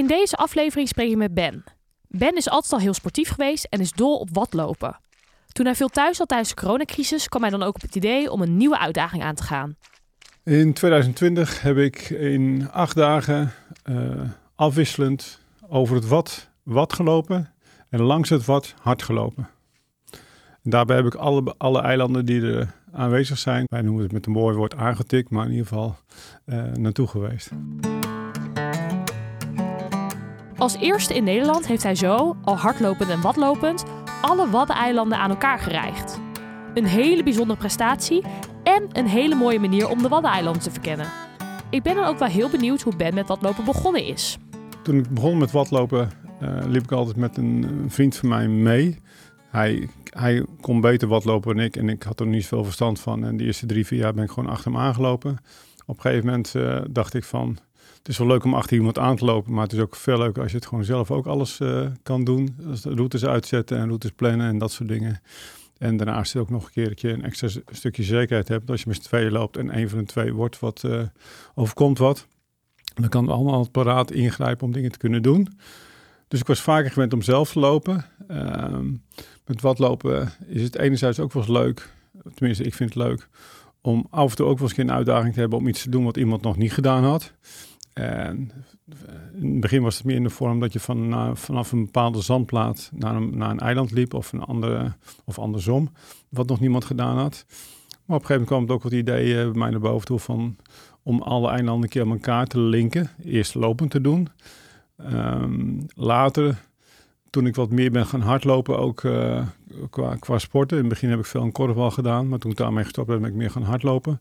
In deze aflevering spreek ik met Ben. Ben is altijd al heel sportief geweest en is dol op watlopen. Toen hij veel thuis zat tijdens de coronacrisis, kwam hij dan ook op het idee om een nieuwe uitdaging aan te gaan. In 2020 heb ik in acht dagen uh, afwisselend over het wat, wat gelopen en langs het wat hard gelopen. En daarbij heb ik alle, alle eilanden die er aanwezig zijn, wij noemen het met een mooi woord aangetikt, maar in ieder geval uh, naartoe geweest. Als eerste in Nederland heeft hij zo, al hardlopend en watlopend, alle Waddeneilanden aan elkaar gereigd. Een hele bijzondere prestatie en een hele mooie manier om de Waddeneilanden te verkennen. Ik ben dan ook wel heel benieuwd hoe Ben met watlopen begonnen is. Toen ik begon met watlopen uh, liep ik altijd met een, vriend van mij mee. Hij, hij kon beter watlopen dan ik en ik had er niet zoveel verstand van. En de eerste drie, vier jaar ben ik gewoon achter hem aangelopen. Op een gegeven moment uh, dacht ik van, het is wel leuk om achter iemand aan te lopen, maar het is ook veel leuker als je het gewoon zelf ook alles uh, kan doen. Routes uitzetten en routes plannen en dat soort dingen. En daarnaast ook nog een keer een extra stukje zekerheid hebt. Als je met z'n tweeën loopt en een van de twee wordt wat, uh, overkomt wat, dan kan het allemaal paraat ingrijpen om dingen te kunnen doen. Dus ik was vaker gewend om zelf te lopen. Uh, met wat lopen is het enerzijds ook wel eens leuk, tenminste ik vind het leuk, om af en toe ook wel eens een uitdaging te hebben om iets te doen wat iemand nog niet gedaan had. En in het begin was het meer in de vorm dat je van, vanaf een bepaalde zandplaat naar een, naar een eiland liep of, een andere, of andersom, wat nog niemand gedaan had. Maar op een gegeven moment kwam het ook wat idee uh, bij mij naar boven toe van om alle eilanden een keer aan elkaar te linken. Eerst lopend te doen. Um, later toen ik wat meer ben gaan hardlopen, ook uh, qua, qua sporten. In het begin heb ik veel een korfbal gedaan, maar toen ik daarmee gestopt ben, ben ik meer gaan hardlopen.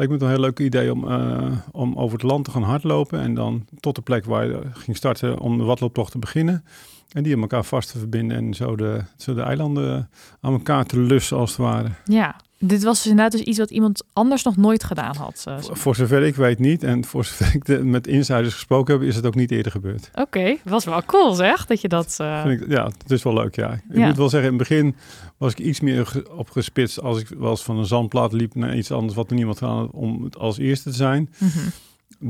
Leek me het een heel leuk idee om, uh, om over het land te gaan hardlopen en dan tot de plek waar je ging starten om de watlooptocht te beginnen. En die aan elkaar vast te verbinden en zo de, zo de eilanden aan elkaar te lussen als het ware. Ja, dit was dus inderdaad dus iets wat iemand anders nog nooit gedaan had. Uh, voor zover ik weet niet. En voor zover ik de, met insiders gesproken heb, is het ook niet eerder gebeurd. Oké, okay, was wel cool zeg, dat je dat... Uh... Ik, ja, het is wel leuk, ja. Ik ja. moet wel zeggen, in het begin was ik iets meer opgespitst als ik wel eens van een zandplaat liep naar iets anders wat er niemand had om het als eerste te zijn. Mm -hmm.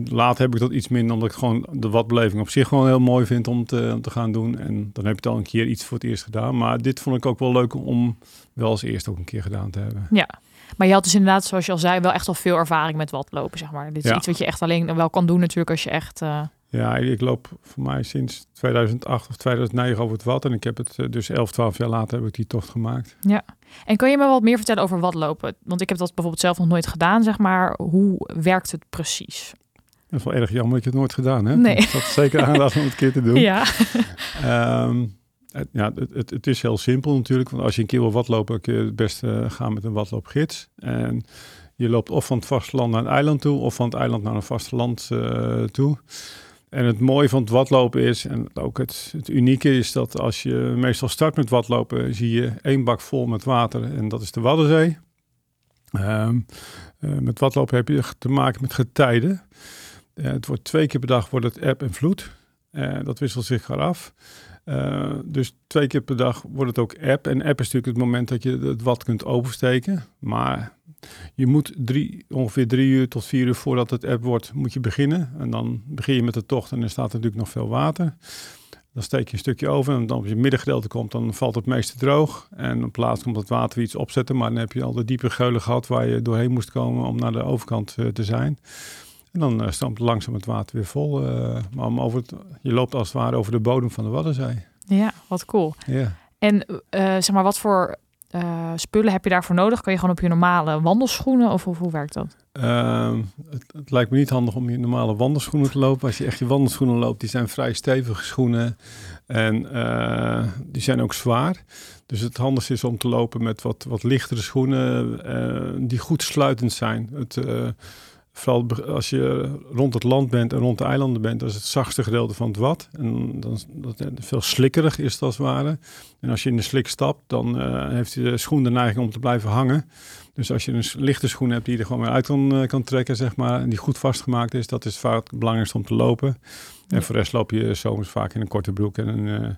Later heb ik dat iets minder, omdat ik gewoon de watbeleving op zich gewoon heel mooi vind om te, om te gaan doen. En dan heb je het al een keer iets voor het eerst gedaan. Maar dit vond ik ook wel leuk om wel als eerste ook een keer gedaan te hebben. Ja, maar je had dus inderdaad, zoals je al zei, wel echt al veel ervaring met watlopen, zeg maar. Dit is Ja. iets wat je echt alleen wel kan doen natuurlijk als je echt... eh, Ja, ik loop voor mij sinds 2008 of 2009 over het wat. En ik heb het eh, dus 11, 12 jaar later heb ik die tocht gemaakt. Ja. En kan je me wat meer vertellen over watlopen? Want ik heb dat bijvoorbeeld zelf nog nooit gedaan, zeg maar. Hoe werkt het precies? Dat is wel erg jammer dat je het nooit gedaan hebt. Nee. Ik had zeker aandacht om het een keer te doen. Ja. Ehm, het, ja, het, het, het is heel simpel natuurlijk. Want als je een keer wil watlopen, kun je het beste gaan met een watloopgids. En je loopt of van het vasteland naar een eiland toe, of van het eiland naar een vasteland uh, toe. En het mooie van het watlopen is, en ook het, het unieke is dat als je meestal start met watlopen, zie je één bak vol met water en dat is de Waddenzee. Um, uh, met watlopen heb je te maken met getijden. Uh, het wordt twee keer per dag wordt het eb en vloed. Uh, dat wisselt zich af. Uh, dus twee keer per dag wordt het ook app. En app is natuurlijk het moment dat je het wat kunt oversteken. Maar je moet ongeveer drie uur tot vier uur voordat het app wordt, moet je beginnen. En dan begin je met de tocht en er staat natuurlijk nog veel water. Dan steek je een stukje over en dan op je middengedeelte komt, dan valt het meeste droog. En op plaats komt het water iets opzetten, maar dan heb je al de diepe geulen gehad waar je doorheen moest komen om naar de overkant te zijn. En dan uh, stroomt langzaam het water weer vol. Uh, maar om over het, je loopt als het ware over de bodem van de Waddenzee. Ja, wat cool. Ja. En uh, zeg maar, wat voor spullen heb je daarvoor nodig? Kan je gewoon op je normale wandelschoenen of, of hoe werkt dat? Ehm, Het, het, lijkt me niet handig om je normale wandelschoenen te lopen. Als je echt je wandelschoenen loopt, die zijn vrij stevige schoenen. En die zijn ook zwaar. Dus het handigste is om te lopen met wat, wat lichtere schoenen die goed sluitend zijn. Het, Vooral als je rond het land bent en rond de eilanden bent, dat is het zachtste gedeelte van het wat. En dan is dat veel slikkerig is het als het ware. En als je in de slik stapt, dan eh, heeft de schoen de neiging om te blijven hangen. Dus als je een lichte schoen hebt die je er gewoon weer uit kan, eh, kan trekken, zeg maar, en die goed vastgemaakt is, dat is vaak het belangrijkste om te lopen. En Ja. voor de rest loop je zomers vaak in een korte broek en een, eh,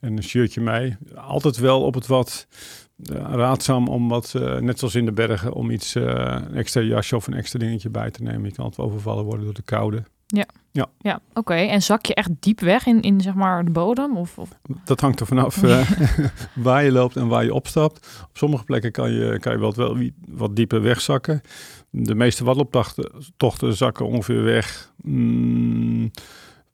en een shirtje mee. Altijd wel op het wat eh, raadzaam om wat, eh, net zoals in de bergen, om iets, eh, een extra jasje of een extra dingetje bij te nemen. Je kan altijd overvallen worden door de koude. Ja, oké. En zak je echt diep weg in, in zeg maar de bodem? Of, of... Dat hangt er vanaf eh, waar je loopt en waar je opstapt. Op sommige plekken kan je, kan je wel, wel wat dieper wegzakken. De meeste wadlooptochten tochten zakken ongeveer weg. mm,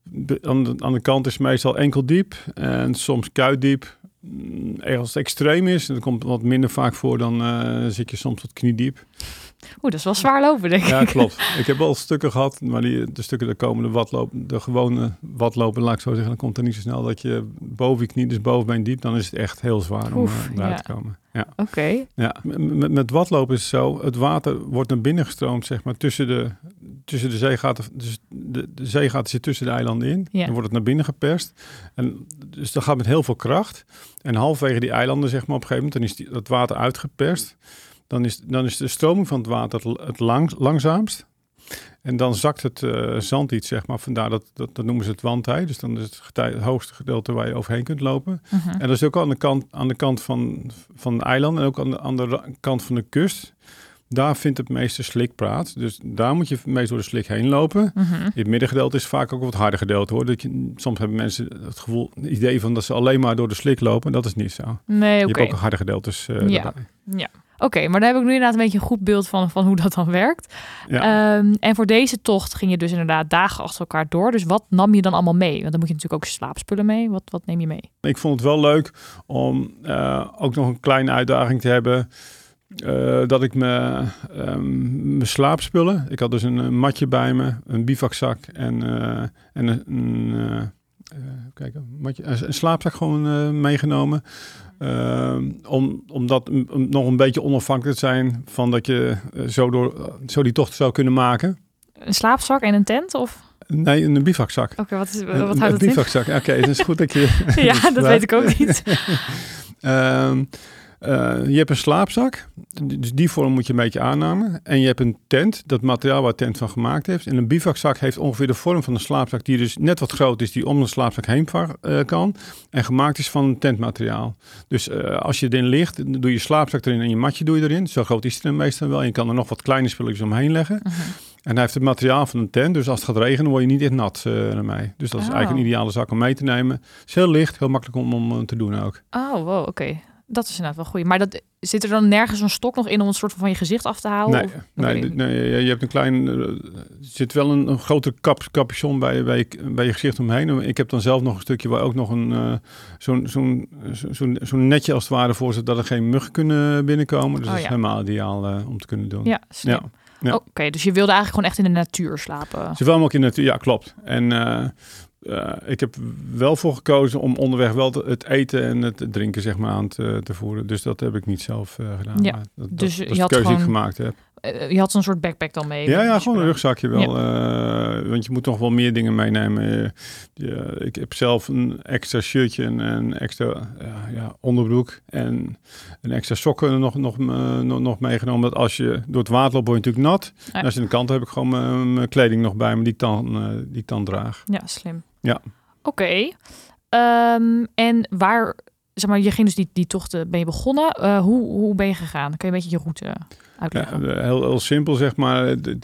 de- aan, de, aan de kant is meestal enkel diep en soms kuitdiep. Mm, Als het extreem is, dat komt wat minder vaak voor, dan eh, zit je soms tot kniediep. Oeh, dat is wel zwaar lopen, denk Ja, ik. klopt. Ik heb wel stukken gehad, maar die, de stukken, de komende watlopen, de gewone watlopen, laat ik zo zeggen, dan komt er niet zo snel dat je boven je knie, dus bovenbeen diep, dan is het echt heel zwaar om Oef, eh, eruit ja. te komen. Ja. Oké. Ja, met, met watlopen is het zo, het water wordt naar binnen gestroomd, zeg maar, tussen de, tussen de zeegaten. Dus de, de zeegaten zitten tussen de eilanden in. Ja. Dan wordt het naar binnen geperst. En dus dat gaat met heel veel kracht. En halverwege die eilanden, zeg maar, op een gegeven moment, dan is die, het water uitgeperst. Dan is, dan is de stroming van het water het, het lang, langzaamst. En dan zakt het eh, zand iets, zeg maar. Vandaar dat, dat, dat noemen ze het wandtij. Dus dan is het, getij, het hoogste gedeelte waar je overheen kunt lopen. Mhm. En dat is ook aan de kant, aan de kant van, van het eiland en ook aan de, aan de ra- kant van de kust. Daar vindt het meeste slik plaats. Dus daar moet je meest door de slik heen lopen. Mhm. In het middengedeelte is vaak ook wat harder gedeelte hoor. Dat je, soms hebben mensen het gevoel, het idee van dat ze alleen maar door de slik lopen. Dat is niet zo. Nee, Je hebt ook harde gedeeltes eh Ja. Oké, maar dan heb ik nu inderdaad een beetje een goed beeld van, van hoe dat dan werkt. Ja. Ehm, en voor deze tocht ging je dus inderdaad dagen achter elkaar door. Dus wat nam je dan allemaal mee? Want dan moet je natuurlijk ook slaapspullen mee. Wat, wat neem je mee? Ik vond het wel leuk om eh, ook nog een kleine uitdaging te hebben. eh, dat ik me, ehm, mijn slaapspullen. Ik had dus een, een matje bij me, een bivakzak en, eh, en een, een, kijk, een, matje, een slaapzak gewoon meegenomen. Ehm, om, om dat m- om nog een beetje onafhankelijk te zijn van dat je eh, zo, door, zo die tocht zou kunnen maken. Een slaapzak en een tent? Of? Nee, een bivakzak. Oké, wat, is, Een- wat een houdt het in? bivakzak. Oké, het is goed dat je Ja, dat weet ik ook niet. Ehm, eh, je hebt een slaapzak, dus die vorm moet je een beetje aannemen. En je hebt een tent, dat materiaal waar tent van gemaakt heeft. En een bivakzak heeft ongeveer de vorm van een slaapzak, die dus net wat groot is, die om de slaapzak heen eh, kan. En gemaakt is van tentmateriaal. Dus eh, als je erin ligt, doe je slaapzak erin en je matje doe je erin. Zo groot is het dan meestal wel. En je kan er nog wat kleine spulletjes omheen leggen. Mhm. En hij heeft het materiaal van een tent, dus als het gaat regenen, word je niet echt nat ermee. Dus dat is Oh. eigenlijk een ideale zak om mee te nemen. Het is heel licht, heel makkelijk om, om te doen ook. Oh, wow, oké. Dat is inderdaad wel goed. Maar dat, zit er dan nergens een stok nog in om een soort van, je gezicht af te houden? Nee, Of- nee, nee, je hebt een klein. eh, Er zit wel een, een grote kap, capuchon bij, bij, je- bij je gezicht omheen. Ik heb dan zelf nog een stukje waar ook nog een. eh, zo'n zo'n zo- zo'n zo'n netje als het ware voor zit dat er geen muggen kunnen binnenkomen. Dus Oh, dat is ja. helemaal ideaal eh, om te kunnen doen. Ja, slim. Ja, ja. Oké, dus je wilde eigenlijk gewoon echt in de natuur slapen. Zowel mogelijk in de natuur, ja, klopt. En eh, eh, ik heb wel voor gekozen om onderweg wel te- het eten en het drinken zeg maar aan te, te voeren. Dus dat heb ik niet zelf eh, gedaan. Ja, maar dat, dus dat, je dat had de keuze die ik gewoon- gemaakt heb. Eh, je had zo'n soort backpack dan mee. Ja, ja, gewoon een je- rugzakje wel. eh, want je moet nog wel meer dingen meenemen. Ik heb zelf een extra shirtje en een extra ja, ja, onderbroek en een extra sokken nog, nog, eh, nog, nog meegenomen. Dat als je door het water loopt, word je natuurlijk nat. Ja. En als je aan de kant heb ik gewoon mijn, kleding nog bij me die ik dan, eh, die ik dan draag. Ja, slim. Ja. Oké. Ehm, en waar, zeg maar, je ging dus die, die tochten, ben je begonnen. Eh, hoe, hoe ben je gegaan? Kun je een beetje je route uitleggen? Ja, heel, heel simpel zeg maar. Eh,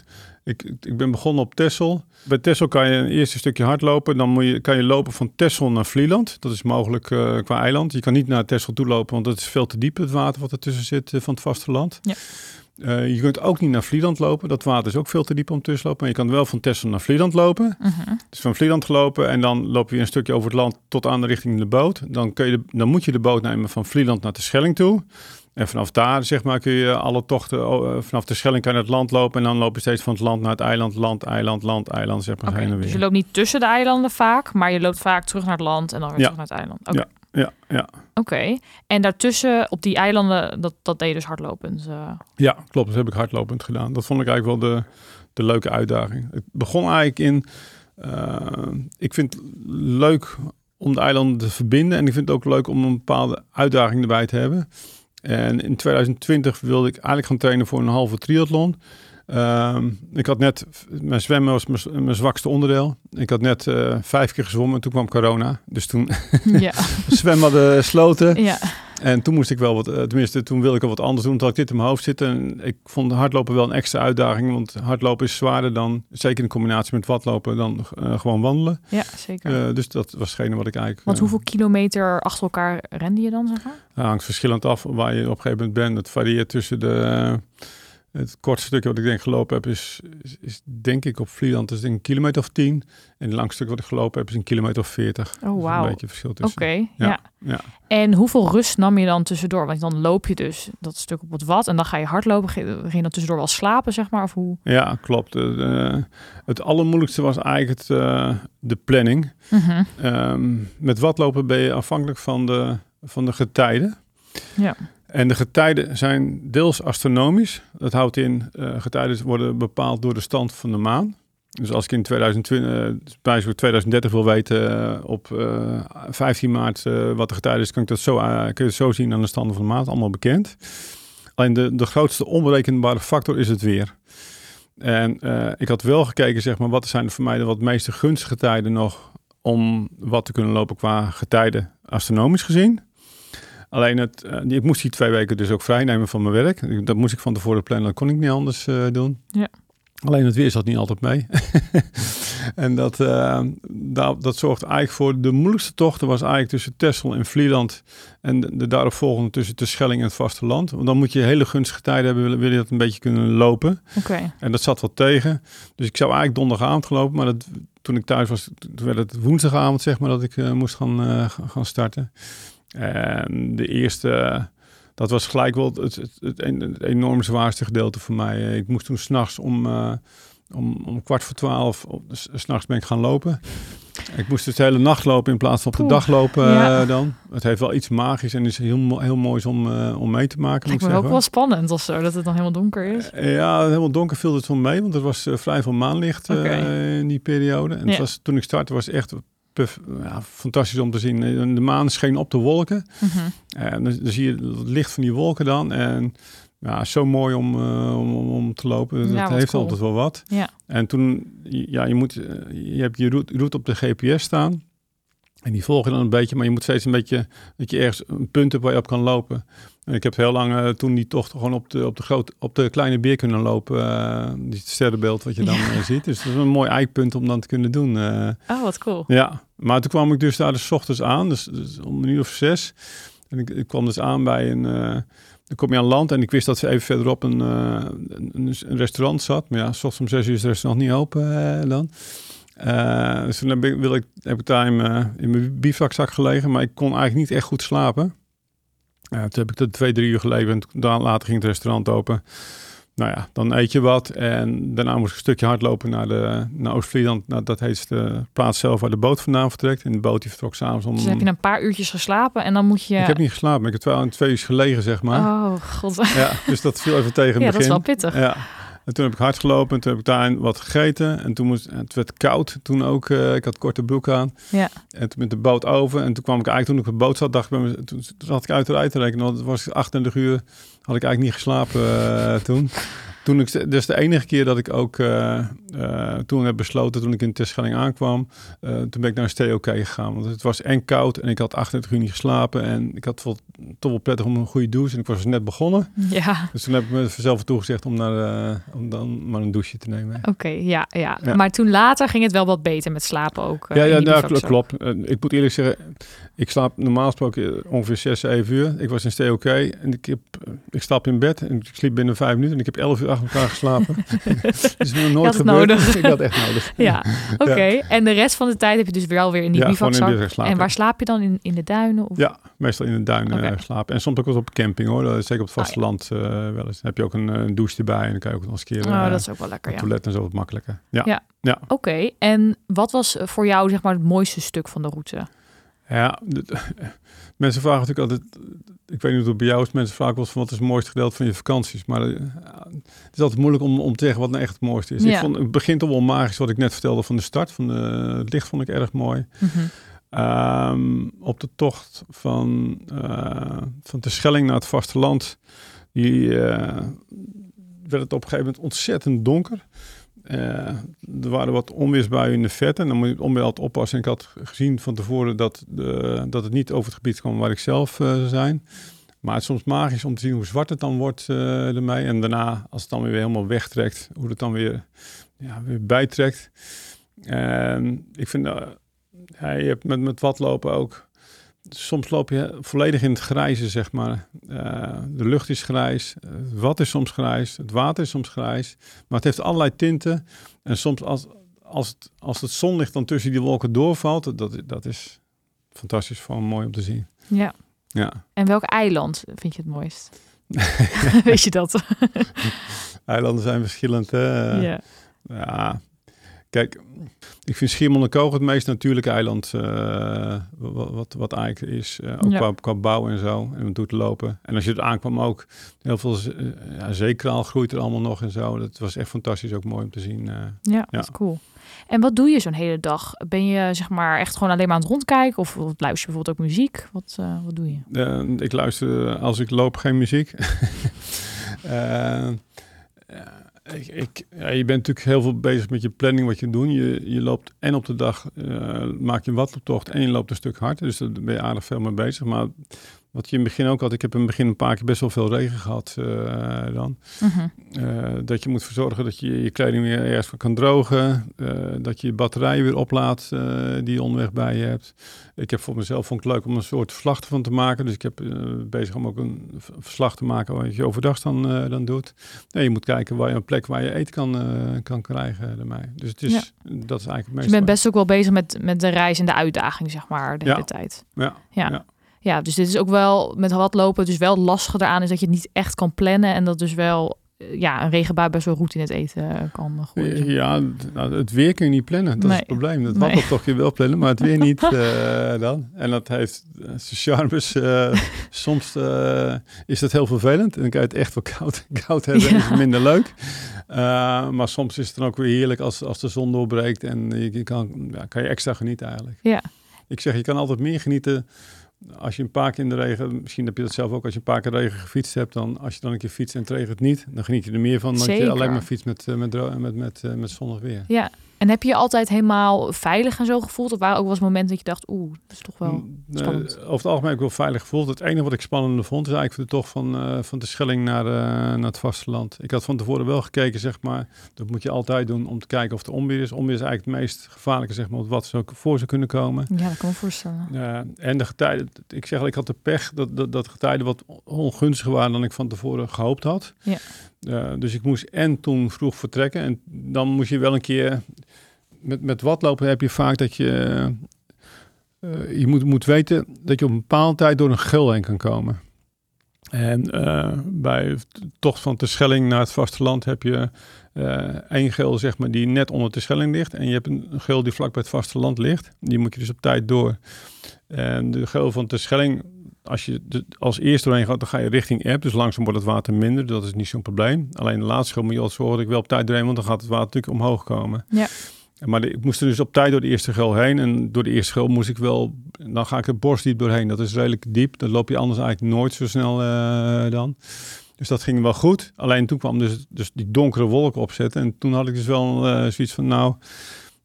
Ik, ik ben begonnen op Texel. Bij Texel kan je een eerste stukje hardlopen. Dan moet je, kan je lopen van Texel naar Vlieland. Dat is mogelijk eh, qua eiland. Je kan niet naar Texel toe lopen, want het is veel te diep het water wat ertussen zit eh, van het vasteland. Ja. Je kunt ook niet naar Vlieland lopen. Dat water is ook veel te diep om tussen te lopen. Maar je kan wel van Texel naar Vlieland lopen. Mhm. Dus van Vlieland gelopen en dan loop je een stukje over het land tot aan de richting de boot. Dan, kun je de, dan moet je de boot nemen van Vlieland naar de Schelling toe. En vanaf daar zeg maar kun je alle tochten, oh, eh, vanaf de Schelling kan je het land lopen. En dan loop je steeds van het land naar het eiland, land, eiland, land, eiland, zeg maar Oké, heen en weer. dus je loopt niet tussen de eilanden vaak, maar je loopt vaak terug naar het land en dan weer Ja. terug naar het eiland. Oké. Ja. Ja, ja. Oké. En daartussen, op die eilanden, dat, dat deed je dus hardlopend. eh. Ja, klopt. Dat heb ik hardlopend gedaan. Dat vond ik eigenlijk wel de, de leuke uitdaging. Het begon eigenlijk in... eh, ik vind het leuk om de eilanden te verbinden. En ik vind het ook leuk om een bepaalde uitdaging erbij te hebben. En in 2020 wilde ik eigenlijk gaan trainen voor een halve triathlon. Ehm, ik had net, mijn zwemmen was mijn, mijn zwakste onderdeel. Ik had net eh, vijf keer gezwommen, toen kwam corona. Dus toen ja. zwem hadden sloten. ja. En toen moest ik wel wat, eh, tenminste toen wilde ik al wat anders doen. Toen had ik dit in mijn hoofd zitten. En ik vond hardlopen wel een extra uitdaging. Want hardlopen is zwaarder dan, zeker in combinatie met watlopen, dan eh, gewoon wandelen. ja, zeker. Eh, dus dat was hetgene wat ik eigenlijk... Want hoeveel kilometer achter elkaar rende je dan, zeg maar? nou, hangt verschillend af waar je op een gegeven moment bent. Het varieert tussen de... het kortste stukje wat ik denk gelopen heb is, is, is denk ik op Vlieland is denk een kilometer of tien. En het langste stuk wat ik gelopen heb is een kilometer of veertig. Oh, Dus wauw. Een beetje verschil Oké, tussen. ja. Ja, ja. En hoeveel rust nam je dan tussendoor? Want dan loop je dus dat stuk op het wat en dan ga je hardlopen. Ging je dan tussendoor wel slapen, zeg maar? Of hoe? Ja, klopt. Eh, het allermoeilijkste was eigenlijk het, eh, de planning. Mhm. Ehm, met watlopen ben je afhankelijk van de, van de getijden. Ja. En de getijden zijn deels astronomisch. Dat houdt in, eh getijden worden bepaald door de stand van de maan. Dus als ik in 2020, eh, bij zo'n 2030 wil weten eh, op eh, 15 maart wat de getijden is, kan ik dat zo, kun je het zo zien aan de standen van de maan. Allemaal bekend. Alleen de, de grootste onberekenbare factor is het weer. En ik had wel gekeken, zeg maar, wat zijn voor mij de wat meeste gunstige tijden nog om wat te kunnen lopen qua getijden astronomisch gezien. Alleen het, eh, ik moest die twee weken dus ook vrij nemen van mijn werk. Dat moest ik van tevoren plannen, dat kon ik niet anders eh, doen. Ja. Alleen het weer zat niet altijd mee. en dat, eh, dat, dat zorgt eigenlijk voor de moeilijkste tochten was eigenlijk tussen Texel en Vlieland. En de, de daaropvolgende tussen de Schelling en het vasteland. Want dan moet je hele gunstige tijden hebben, wil, wil je dat een beetje kunnen lopen. Oké. En dat zat wat tegen. Dus ik zou eigenlijk donderdagavond gelopen. Maar dat, toen ik thuis was, toen werd het woensdagavond zeg maar dat ik moest gaan, ga- gaan starten. En de eerste, dat was gelijk wel het, het, het, een- het enorm zwaarste gedeelte voor mij. Ik moest toen s'nachts om, eh, om, om kwart voor twaalf, s'nachts ben ik gaan lopen. Ik moest dus de hele nacht lopen in plaats van op de Poeh, dag lopen ja. eh, dan. Het heeft wel iets magisch en is heel, heel moois om, eh, om mee te maken. Lijkt moet me ook wel spannend of zo, dat het dan helemaal donker is. Ja, helemaal donker viel het wel mee, want er was vrij veel maanlicht in die periode. En Ja. het was, toen ik startte was het echt ja, fantastisch om te zien. De maan scheen op de wolken. Mhm. En dan, dan zie je het licht van die wolken dan. En ja, zo mooi om, eh, om, om, om te lopen. Dat Ja, heeft cool. altijd wel wat. Ja. En toen, ja, je, moet, eh, je hebt je route, route op de GPS staan. En die volgen dan een beetje, maar je moet steeds een beetje dat je ergens een punt hebt waar je op kan lopen. Ik heb heel lang eh, toen die tocht gewoon op de, op de, grote, op de kleine beer kunnen lopen. eh die sterrenbeeld wat je dan Ja. eh, ziet. Dus dat is een mooi eikpunt om dan te kunnen doen. eh. Oh, wat cool. ja, maar toen kwam ik dus daar dus 's ochtends aan, dus, dus om een uur of zes. En ik, ik kwam dus aan bij een, dan kom je aan land en ik wist dat ze even verderop een, een, een restaurant zat. Maar ja, s ochtends om zes uur is het restaurant niet open dan. Dus toen heb ik, wil ik, heb ik daar in mijn, in mijn bivakzak gelegen, maar ik kon eigenlijk niet echt goed slapen. Ja, toen heb ik tot twee, drie uur gelegen en later ging het restaurant open. Nou ja, dan eet je wat en daarna moest ik een stukje hardlopen naar, de, naar Oost-Vlieland. Nou, dat heet de plaats zelf waar de boot vandaan vertrekt. En de boot die vertrok s'avonds om... Dus heb je een paar uurtjes geslapen en dan moet je... Ik heb niet geslapen, maar ik heb twee, twee uur gelegen, zeg maar. Oh, god. Ja, dus dat viel even tegen Ja, het dat is begin. wel pittig. Ja. En toen heb ik hard gelopen en toen heb ik daar wat gegeten. En toen moest, en het werd koud toen ook. eh, ik had korte broek aan. Ja. En toen met de boot over. En toen kwam ik eigenlijk toen ik op de boot zat, dacht ik bij me, toen, toen zat ik uiteraard te rekenen. Want het was 38 uur, had ik eigenlijk niet geslapen eh, toen. Toen ik, dus de enige keer dat ik ook eh, eh, toen heb besloten, toen ik in Terschelling aankwam, eh, toen ben ik naar een STOK gegaan. Want het was en koud en ik had 38 uur niet geslapen. En ik had wel, toch wel prettig om een goede douche. En ik was dus net begonnen. Ja, Dus toen heb ik mezelf toegezegd om, naar, om dan maar een douche te nemen. oké. ja, ja, Ja. Maar toen later ging het wel wat beter met slapen ook. ja, ja die nou, klopt. klopt. Ik moet eerlijk zeggen, ik slaap normaal gesproken ongeveer 6, 7 uur. Ik was in STOK en ik, heb, ik stap in bed en ik sliep binnen 5 minuten en ik heb 11 uur achter elkaar geslapen. Dat is nog nooit gebeurd. nodig. ik had echt nodig. Ja, oké. En de rest van de tijd heb je dus wel weer in die Ja, bivakzak. En waar slaap je dan? In, in de duinen? Of? Ja, meestal in de duinen Oké. eh, slapen. En soms ook wel op camping hoor. Dat is Zeker op het Ah, ja. vasteland eh wel eens. Dan heb je ook een, eh, een douche erbij en dan kan je ook nog eens een keer Oh, eh, dat is ook wel lekker, ja. toilet en zo wat makkelijker. Ja. Ja. Oké, en wat was eh, voor jou zeg maar het mooiste stuk van de route? Ja, mensen vragen natuurlijk altijd, ik weet niet of het bij jou is, mensen vragen wel van wat is het mooiste gedeelte van je vakanties. Maar uh, het is altijd moeilijk om, om te zeggen wat nou echt het mooiste is. Ja. Ik vond, het begint toch wel magisch wat ik net vertelde van de start. Van de, het licht vond ik erg mooi. Mhm. Ehm, op de tocht van, uh, van de Schelling naar het vasteland, die, uh, werd het op een gegeven moment ontzettend donker. Uh, er waren wat onweersbuien in de verte en dan moet je onweer altijd oppassen. En ik had gezien van tevoren dat, de, dat het niet over het gebied kwam waar ik zelf uh, zou zijn. Maar het is soms magisch om te zien hoe zwart het dan wordt uh, ermee. En daarna, als het dan weer helemaal wegtrekt, hoe het dan weer, ja, weer bijtrekt. En ik vind, ja, je hebt met, met watlopen ook soms loop je volledig in het grijze, zeg maar. Uh, de lucht is grijs, het wat is soms grijs, het water is soms grijs. Maar het heeft allerlei tinten. En soms als, als, het, als het zonlicht dan tussen die wolken doorvalt, dat, dat is fantastisch, gewoon mooi om te zien. Ja. ja. En welk eiland vind je het mooist? Weet je dat? Eilanden zijn verschillend. Hè? Ja. Ja, Kijk, ik vind Schiermonnikoog het meest natuurlijke eiland uh, wat, wat, wat eigenlijk is. Uh, ook ja. qua, qua bouw en zo. En het doet lopen. En als je het aankwam ook, heel veel uh, ja, zeekraal groeit er allemaal nog en zo. Dat was echt fantastisch, ook mooi om te zien. ja, ja, dat is cool. En wat doe je zo'n hele dag? Ben je zeg maar echt gewoon alleen maar aan het rondkijken? Of luister je bijvoorbeeld ook muziek? Wat, wat doe je? ik luister als ik loop geen muziek. Ik, ik, ja, je bent natuurlijk heel veel bezig met je planning, wat je doet. Je, je loopt en op de dag uh, maak je een watlooptocht en je loopt een stuk hard. Dus daar ben je aardig veel mee bezig. Maar wat je in het begin ook had, ik heb in het begin een paar keer best wel veel regen gehad uh, dan. Mhm. Uh, dat je moet verzorgen dat je je kleding weer ergens van kan drogen. dat je je batterij weer oplaadt die je onderweg bij je hebt. Ik heb voor mezelf vond ik leuk om een soort verslag ervan te maken. Dus ik heb bezig om ook een verslag te maken wat je overdag dan, dan doet. Nee, je moet kijken waar je een plek waar je eten kan, kan krijgen ermee. Dus het is, ja. dat is eigenlijk het meest. je bent best ook wel bezig met, met de reis en de uitdaging, zeg maar, de ja. hele tijd. Ja. ja. ja. Ja, dus dit is ook wel met wat lopen, dus wel lastig eraan is dat je het niet echt kan plannen en dat dus wel ja, een regenbui best wel goed in het eten kan gooien. Ja, nou, het weer kun je niet plannen. Dat Nee. is het probleem. Dat Nee. wat toch je wel plannen, maar het weer niet eh, dan. En dat heeft zijn charmes. eh, soms eh, is dat heel vervelend en dan kan je het echt wel koud, koud hebben en Ja. is het minder leuk. Eh, maar soms is het dan ook weer heerlijk als, als de zon doorbreekt en je, je kan, ja, kan je extra genieten eigenlijk. Ja. Ik zeg, je kan altijd meer genieten als je een paar keer in de regen, misschien heb je dat zelf ook, als je een paar keer regen gefietst hebt, dan als je dan een keer fietst en het regent niet, dan geniet je er meer van dan dat je alleen maar fietst met, eh, met, met, met, eh, met zonnig weer. ja. En heb je je altijd helemaal veilig en zo gevoeld? Of waren ook wel eens momenten dat je dacht, oeh, dat is toch wel... Mm, spannend. over het algemeen heb ik wel veilig gevoeld. Het enige wat ik spannender vond, is eigenlijk de tocht van, eh, van de Schelling naar, eh, naar het vasteland. Ik had van tevoren wel gekeken, zeg maar. Dat moet je altijd doen om te kijken of er onweer is. Onweer is eigenlijk het meest gevaarlijke, zeg maar, wat zou voor zou kunnen komen. Ja, dat kan me voorstellen. Ja, en de getijden, ik zeg al, ik had de pech dat, dat, dat getijden wat ongunstiger waren dan ik van tevoren gehoopt had. Ja. Eh, dus ik moest en toen vroeg vertrekken. En dan moest je wel een keer. Met, met watlopen heb je vaak dat je. eh, je moet, moet weten dat je op een bepaalde tijd door een geul heen kan komen. En eh, bij tocht van de Schelling naar het vasteland heb je eh één geul zeg maar, die net onder de Schelling ligt. En je hebt een geul die vlak bij het vasteland ligt. Die moet je dus op tijd door. En de geul van de Schelling, als je als eerste doorheen gaat, dan ga je richting App. Dus langzaam wordt het water minder. Dat is niet zo'n probleem. Alleen de laatste geul moet je altijd zorgen dat ik wel op tijd doorheen, want dan gaat het water natuurlijk omhoog komen. Ja. Maar de- ik moest er dus op tijd door de eerste geul heen. En door de eerste geul moest ik wel... Dan ga ik het borstdiep doorheen. Dat is redelijk diep. Dan loop je anders eigenlijk nooit zo snel eh, dan. Dus dat ging wel goed. Alleen toen kwam dus, dus die donkere wolk opzetten. En toen had ik dus wel eh, zoiets van... Nou,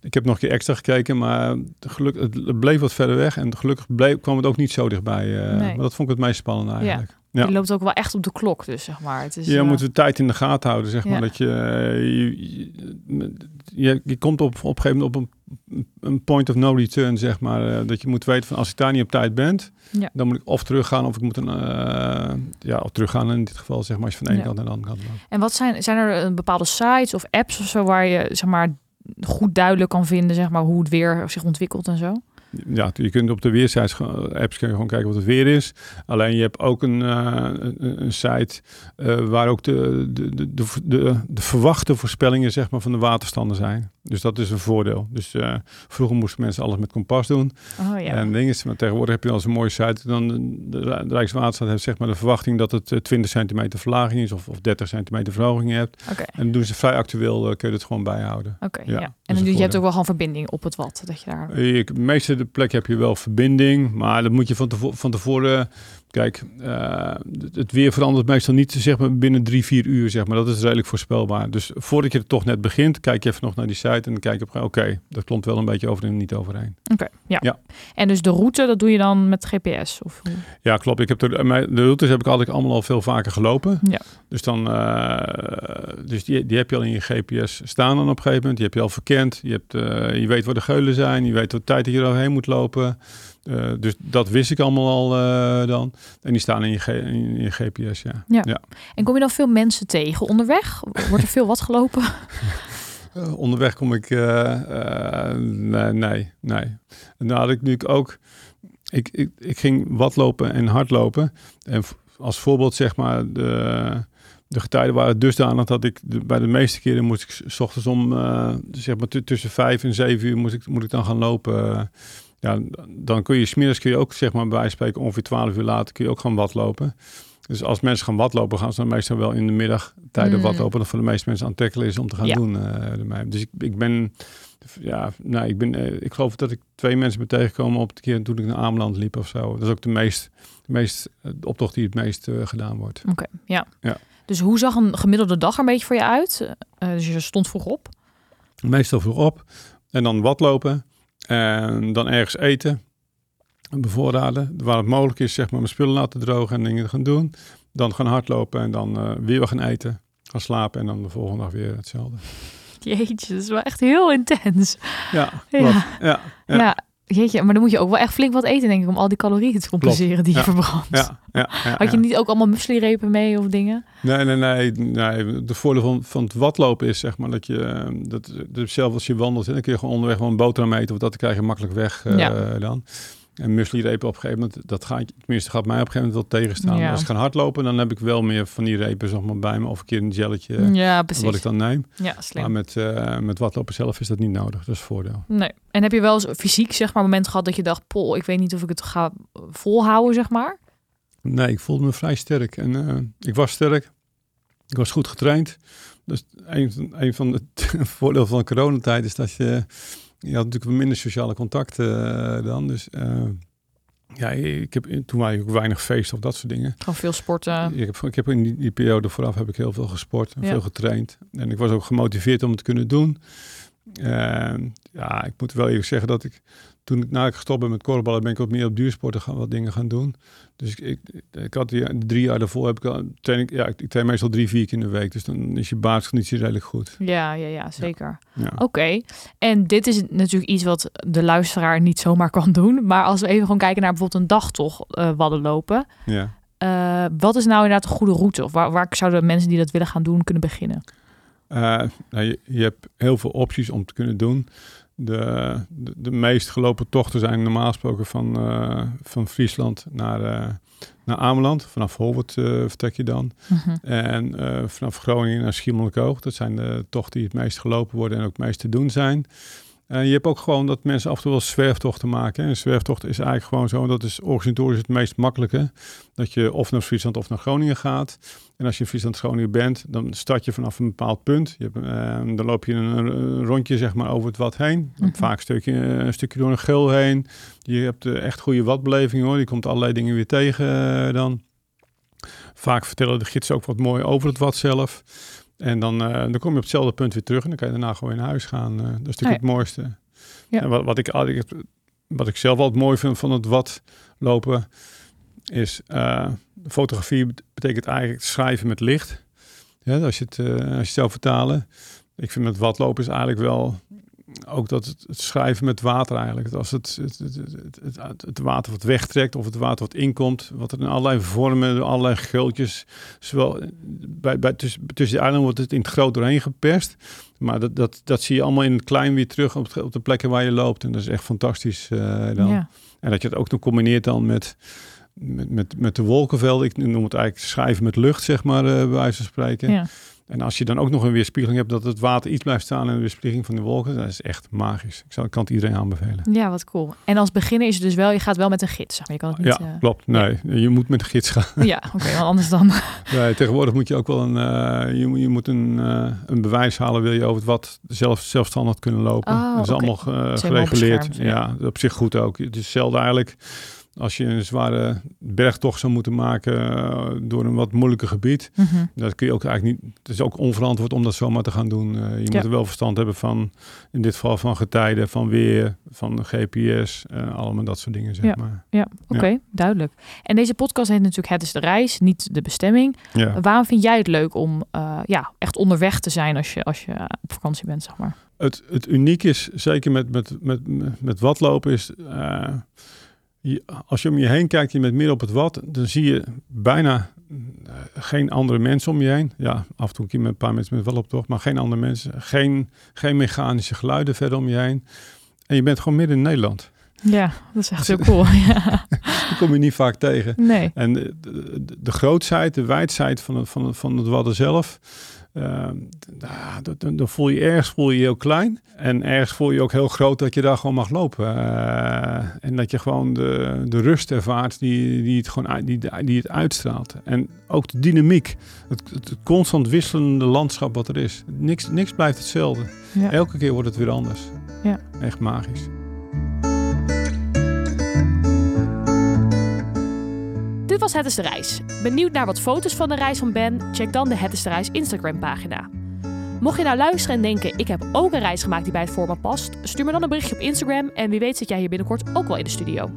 ik heb nog een keer extra gekeken. Maar geluk, het, bleef wat verder weg. En gelukkig bleef, kwam het ook niet zo dichtbij. eh, Nee. Maar dat vond ik het meest spannende eigenlijk. Ja. Je loopt ook wel echt op de klok, dus zeg maar. Het is, Je eh, moet de tijd in de gaten houden, zeg maar. Ja. Dat je, eh, je, je, komt op, op een gegeven moment op een, een point of no return, zeg maar. eh, dat je moet weten van als ik daar niet op tijd ben, Ja. dan moet ik of teruggaan of ik moet een, eh, ja, of teruggaan in dit geval, zeg maar, als je van de ene Ja. kant naar de andere kant loopt. En wat zijn, zijn er bepaalde sites of apps of zo waar je zeg maar goed duidelijk kan vinden zeg maar hoe het weer zich ontwikkelt en zo? Ja, je kunt op de je gewoon kijken wat het weer is. Alleen je hebt ook een, eh, een, site eh, waar ook de, de, de, de, de verwachte voorspellingen zeg maar, van de waterstanden zijn. Dus dat is een voordeel. Dus uh, vroeger moesten mensen alles met kompas doen. Oh, ja. En ding is, maar tegenwoordig heb je als een mooie site. Dan de, de Rijkswaterstaat heeft zeg maar de verwachting dat het 20 centimeter verlaging is of, of 30 centimeter verhoging hebt. En dan doen ze vrij actueel, uh, kun je het gewoon bijhouden. Oké, Ja, En je hebt ook wel gewoon verbinding op het wat. Dat je daar... Je, de meeste de plek heb je wel verbinding, maar dat moet je van, tevo van tevoren. Kijk, eh, het- het weer verandert meestal niet zeg maar, binnen drie, vier uur. Zeg maar. Dat is redelijk voorspelbaar. Dus voordat je er toch net begint, kijk je even nog naar die site en dan kijk je op. Oké, dat klopt wel een beetje over en niet overheen. Oké, ja. Ja. En dus de route, dat doe je dan met GPS? Of hoe? Ja, klopt. Ik heb de, de routes heb ik altijd allemaal al veel vaker gelopen. Ja. Dus, dan, eh, dus die, die heb je al in je GPS staan dan op een gegeven moment. Die heb je al verkend. Je, hebt, eh, je weet waar de geulen zijn. Je weet wat tijd dat je eroverheen moet lopen. Eh, dus dat wist ik allemaal al dan. En die staan in je, in je GPS, ja. En kom je dan veel mensen tegen onderweg? Wordt er veel wat gelopen? Eh, onderweg kom ik... eh, eh, nee, nee, nee. Nou had ik nu ook... Ik, ik, ik ging watlopen en hardlopen. En als voorbeeld zeg maar... De, de getijden waren dusdanig dat ik de, bij de meeste keren moest ik s- ochtends om... eh, zeg maar tussen vijf en zeven uur moest ik, moet ik dan gaan lopen. ja, dan kun je... Smiddags kun je ook zeg maar bij spreken ongeveer twaalf uur later kun je ook gaan watlopen. Dus als mensen gaan watlopen, gaan ze dan meestal wel in de middag tijden Mm. watlopen. Dat voor de meeste mensen aantrekkelijk is om te gaan Ja. doen. eh. Dus ik, ik ben, ja, nou, ik ben, eh, ik geloof dat ik twee mensen ben tegengekomen op de keer toen ik naar Ameland liep of zo. Dat is ook de meest, de meest eh, de optocht die het meest eh, gedaan wordt. Oké, ja. Ja. Dus hoe zag een gemiddelde dag er een beetje voor je uit? Eh, dus je stond vroeg op. Meestal vroeg op en dan watlopen en dan ergens eten. Bevoorraden, waar het mogelijk is, zeg maar, mijn spullen laten drogen en dingen gaan doen. Dan gaan hardlopen en dan eh, weer wat gaan eten. Gaan slapen en dan de volgende dag weer hetzelfde. Jeetje, dat is wel echt heel intens. Ja, Ja. klopt. ja, Ja. Ja. jeetje, maar dan moet je ook wel echt flink wat eten, denk ik, om al die calorieën te compenseren die je Ja. verbrandt. ja, ja, Had je niet ook allemaal muesli-repen mee of dingen? Nee, nee, nee, nee. De voordeel van, van het watlopen is zeg maar dat je, eh, dat, dat zelf als je wandelt, hè, dan kun je gewoon onderweg wel een boterham eten of dat krijg je makkelijk weg eh, dan. En muesli-repen op een gegeven moment, dat gaat, tenminste gaat mij op een gegeven moment wel tegenstaan. Ja. Als ik ga hardlopen, dan heb ik wel meer van die repen zeg maar, bij me of een keer een gelletje ja, wat ik dan neem. Ja, Maar slim. met, eh, met watlopen zelf is dat niet nodig, dat is voordeel. Nee. En heb je wel eens fysiek, zeg maar, moment gehad dat je dacht, pol, ik weet niet of ik het ga volhouden, zeg maar? Nee, ik voelde me vrij sterk. En eh, ik was sterk. Ik was goed getraind. Dus een, van- een van de voordelen van de coronatijd is dat je... Je had natuurlijk wat minder sociale contacten eh, dan. Dus eh, ja, ik heb toen waren ook weinig feesten of dat soort dingen. Gewoon veel sporten. Ik heb, ik heb in die, die periode vooraf heb ik heel veel gesport en Ja. veel getraind. En ik was ook gemotiveerd om het te kunnen doen. En ja, ik moet wel even zeggen dat ik toen ik na ik gestopt ben met korfballen, ben ik wat meer op duursporten gaan wat dingen gaan doen. Dus ik, ik, ik had die drie jaar daarvoor heb ik al train ik, ja, ik, ik train meestal drie, vier keer in de week. Dus dan is je basisconditie redelijk goed. Ja, ja, ja, zeker. Ja. Oké. En dit is natuurlijk iets wat de luisteraar niet zomaar kan doen. Maar als we even gewoon kijken naar bijvoorbeeld een dagtocht eh wadden lopen. ja. eh, wat is nou inderdaad een goede route? Of waar, waar zouden mensen die dat willen gaan doen kunnen beginnen? Eh, nou, je, je hebt heel veel opties om te kunnen doen. De, de, de meest gelopen tochten zijn normaal gesproken van, eh, van Friesland naar, eh, naar Ameland. Vanaf Holwert eh, vertrek je dan. Mhm. En vanaf Groningen naar Schiermonnikoog. Dat zijn de tochten die het meest gelopen worden en ook het meest te doen zijn. Je hebt ook gewoon dat mensen af en toe wel zwerftochten maken. En een zwerftocht is eigenlijk gewoon zo, dat is organisatorisch het meest makkelijke. Dat je of naar Friesland of naar Groningen gaat. En als je in Friesland Groningen bent, dan start je vanaf een bepaald punt. Je hebt, eh, dan loop je een, een rondje zeg maar, over het wat heen. Mhm. Vaak een stukje, een stukje door een gul heen. Je hebt eh, echt goede watbeleving hoor. Je komt allerlei dingen weer tegen eh, dan. Vaak vertellen de gidsen ook wat mooi over het wat zelf. En dan, eh, dan kom je op hetzelfde punt weer terug en dan kan je daarna gewoon naar huis gaan. Eh, dat is natuurlijk het mooiste. Ja. En wat, wat, ik, wat ik zelf altijd mooi vind van het wat lopen, is eh, fotografie bet- betekent eigenlijk schrijven met licht. Ja, als, je het, als je het zou vertalen. Ik vind met watlopen is eigenlijk wel ook dat het, het schrijven met water eigenlijk. Als het, het, het, het, water wat wegtrekt of het water wat inkomt, wat er in allerlei vormen, allerlei geultjes, zowel bij, bij, tussen, tussen de eilanden wordt het in het groot doorheen geperst. Maar dat, dat, dat zie je allemaal in het klein weer terug op, op de plekken waar je loopt. En dat is echt fantastisch eh, dan. Ja. En dat je het ook nog combineert dan met, met, met, met de wolkenvelden. Ik noem het eigenlijk schrijven met lucht, zeg maar, eh, bij wijze van spreken. Ja. En als je dan ook nog een weerspiegeling hebt dat het water iets blijft staan in de weerspiegeling van de wolken, dat is echt magisch. Ik zou, kan het iedereen aanbevelen. Ja, wat cool. En als beginner is het dus wel, je gaat wel met een gids. Zeg maar. Je kan het niet, ja, uh... klopt. Nee, je moet met een gids gaan. Ja, oké, okay, anders dan. nee, tegenwoordig moet je ook wel een, uh, je, je moet een, uh, een bewijs halen, wil je over het wat zelf, zelfstandig kunnen lopen. Oh, dat is okay. allemaal gereguleerd. Ja, ja, op zich goed ook. Het is hetzelfde eigenlijk als je een zware bergtocht zou moeten maken uh, door een wat moeilijker gebied, mm -hmm. dat kun je ook eigenlijk niet. Het is ook onverantwoord om dat zomaar te gaan doen. Uh, je Ja. moet er wel verstand hebben van, in dit geval van getijden, van weer, van GPS, uh, allemaal dat soort dingen, zeg Ja. maar. Ja, oké, duidelijk. En deze podcast heet natuurlijk Het is de reis, niet de bestemming. Waarom vind jij het leuk om uh, ja, echt onderweg te zijn als je, als je op vakantie bent, zeg maar? Het, het uniek is, zeker met, met, met, met watlopen, is uh, je, als je om je heen kijkt, je bent midden op het wat, dan zie je bijna uh, geen andere mensen om je heen. Ja, af en toe met een paar mensen met watlooptocht, maar geen andere mensen. Geen, geen mechanische geluiden verder om je heen. En je bent gewoon midden in Nederland. Ja, dat is echt heel cool. ja. Die kom je niet vaak tegen. Nee. En de, de, de grootsheid, de wijdheid van het, van het, van het wadden zelf, uh, dan, voel je ergens voel je, je heel klein. En ergens voel je ook heel groot dat je daar gewoon mag lopen. Uh, en dat je gewoon de, de rust ervaart die, die, het gewoon, die, die het uitstraalt. En ook de dynamiek. Het, het, het constant wisselende landschap wat er is. Niks, niks blijft hetzelfde. Ja. Elke keer wordt het weer anders. Ja. Echt magisch. Het is de Reis. Benieuwd naar wat foto's van de reis van Ben? Check dan de Het is de Reis Instagram pagina. Mocht je nou luisteren en denken, ik heb ook een reis gemaakt die bij het format past, stuur me dan een berichtje op Instagram en wie weet zit jij hier binnenkort ook wel in de studio.